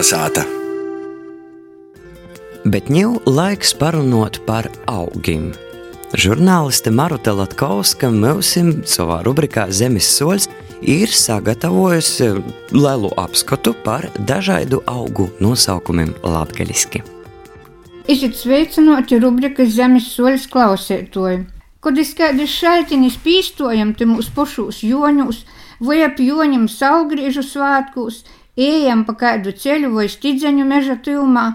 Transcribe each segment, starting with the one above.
Kalnasāta. Bet ņēmu laiks parunot par augiem. Žurnāliste Maruta Latkovska mūsim savā rubrikā Zemes soļs ir sagatavojusi lielu apskatu par dažādu augu nosaukumiem latgaļiski. Esiet sveicināti rubrikas Zemes soļs klausētoji. Kad es kādus šaitiņus pīstojam te mūsu pošūs joņus, vai ap joņiem saugriežu svētkos, ejam pa kādu ceļu vai stidzeņu meža tilmā,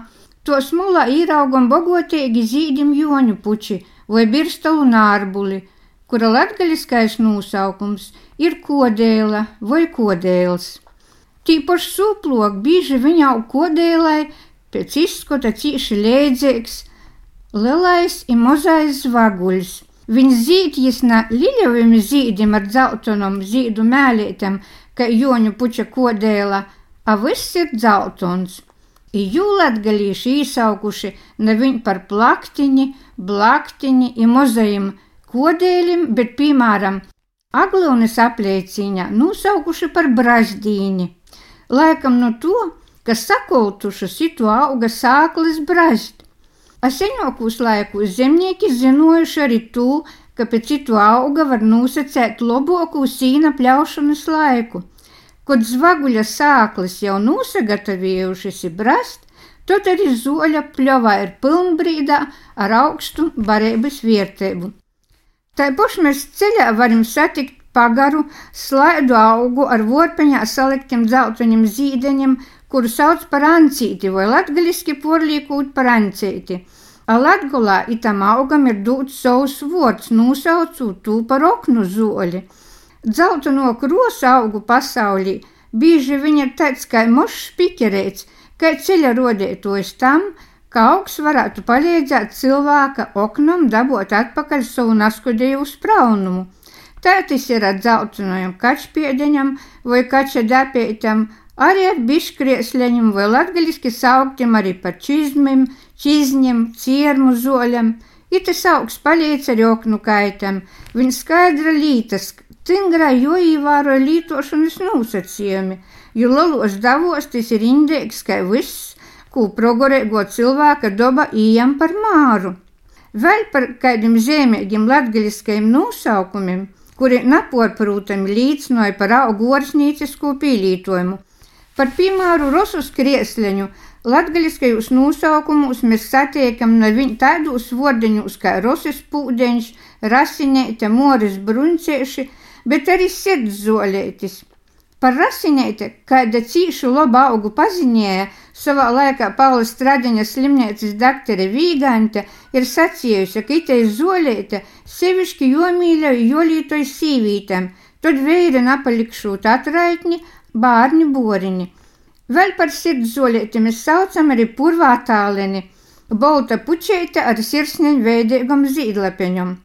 to smulā īraugam bogotīgi zīdim joņu puči vai birstalu nārbuli, kura latgaliskais nosaukums ir kodēla vai kodēls. Tīpaši sūplok bieži viņā kodēlai pēc izskota cīši lēdzīgs, lielais ir mozais zvaguļs Viņš zīdjas na liļavim zīdim ar dzeltonom zīdu mēlītem, kā joņu puča kodēla, a viss ir dzeltons. I jūlatgalīši īsaukuši ne viņ par plaktiņi, blaktiņi i mozajim kodēlim, bet, piemēram, aglūnes aplieciņā nosaukuši par brazdīni. Laikam no to, ka sakoltuši situ auga sāklis brazd, senākos laikos zemnieki zinojuši arī to, ka pēc citu auga var nosacēt labāko sīna pļaušanas laiku. Kad zvaguļa sāklis jau nosagatavojušies brast, tad arī zoļa pļovā ir pilnbrīdā ar augstu barības vērtību. Tā pašā mēs ceļā varam satikt pagaru, slaidu augu ar vorpeņā saliktiem dzelteņiem zīdeņiem, kuru sauc par ancīti vai latgaliski porlīkūt par ancīti. Latgolā itam augam ir dūts savs vārds, nosaucot to par oknu zoļi. Dzelteno krosu augu pasaulī bieži viņa ir tāds kā mošs pikerēts, kā ceļa rodētojs tam, ka augs varētu palīdzēt cilvēka oknam dabot atpakaļ savu naskudēju spraunumu. Tā tas ir ar dzeltenojam kačpiedeņam vai kača dapētam, arī ar biškriesleņiem vai latgaļiski sauktiem arī par čizmim, čizņiem, ciermu zoļam. Itas augs palīdz ar oknu kaitam, viņa skaidra lītas, stingrā joīvāro lītošanas nosacījumi, jo lalos davos tas ir indēks, kā viss, ko progrēgo cilvēka doba ījam par māru. Vēl par kādiem zīmīgiem latgaļiskajiem nosaukumiem, kuri naporprūtami līdzinoja par augu orsnīcisko pīlītojumu, Par piemēru Rosus kriesleņu latgaļiskajos nosaukumos mēs satiekam ne viņu tādos vordeņos kā Rosis pūdeņš, rasiņēta, moris bruncieši, bet arī sirdszoļētis. Par rasiņēta, kāda cīšu loba augu paziņēja, savā laikā Paula Stradiņa slimnīcas daktare Vīgante ir sacījusi, ka itei zoļēta sevišķi jomīļoja jolītoj sīvītam, tad vēri napalikšūt atraitni, bārņu boriņi. Vēl par sirdszoļieti mēs saucam arī purvā tāleni, bolta puķeite ar sirsniņu veidīgam zīdlapeņam.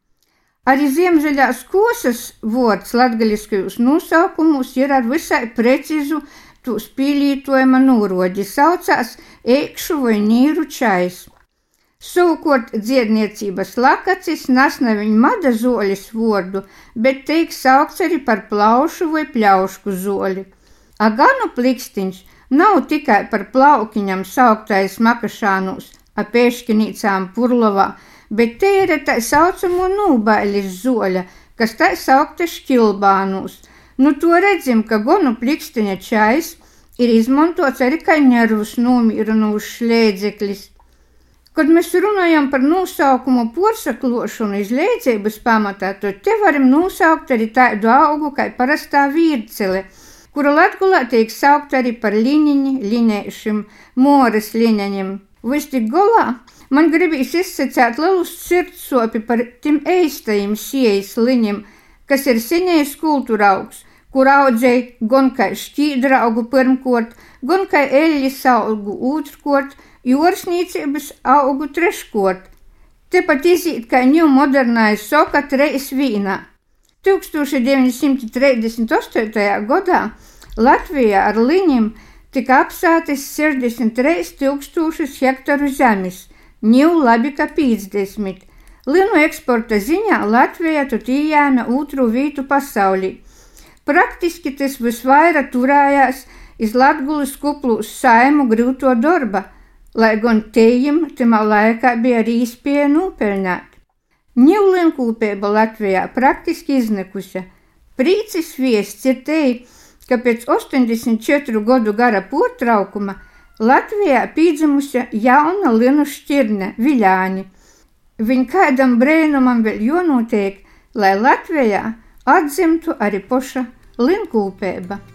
Arī ziemžaļās kosas vārds latgaliskajos nosaukumus ir ar visai precizu tūs pīlītojuma nūrodi, saucās eikšu vai nīru čais. Savukārt dziedniecības lakacis nas neviņ mada zoļas vārdu, bet tiek saukts arī par plaušu vai pļaušku zoļi. Aganu plikstiņš nav tikai par plaukiņam sauktais makašānus, ap pēškinīcām purlovā, bet te ir tā saucamo nūbailis zoļa, kas tā saukta šķilbānus. Nu to redzim, ka gonu plikstiņa čais ir izmantots arī kā nervus nomīrinošs slēdzeklis. Kad mēs runājam par nosaukumu porsaklošanu izlēdzības pamatā, tad te varam nosaukt arī tādu augu kā parastā vīrcele – kura latgulā tiek saukt arī par liņiņu, liņēšiem, moras liņaņiem. Visti golā man gribīs izsacēt lielu sirdsopi par tim eistajiem siejas liņiem, kas ir senējs kultūraugs, kur audzēja gan kā šķīdra augu pirmkort, gan kā eļļas augu otrkort, jūrsnīcības augu treškort. Tepat izīt kā ņū modernais soka treis vīnā. 1938. gadā Latvijā ar liņiem tika apsētas 63 tūkstošus hektaru zemes, ņū labi kā 50. Linu eksporta ziņā Latvijā tu ījēma otru vītu pasaulī. Praktiski tas visvairāk turējās iz Latgulas kuplūs saimu grūto darba, lai gan tejim timā laikā bija arī iespēja nopelnāt. Ņūlinkūpība Latvijā praktiski iznikusi. Prīcis viests ir te, ka pēc 84 gadu gara portraukuma Latvijā pīdzimusi jauna linu šķirne Viļāni. Viņa kādam brēnumam vēl jonotiek, lai Latvijā atzimtu arī poša linkūpība.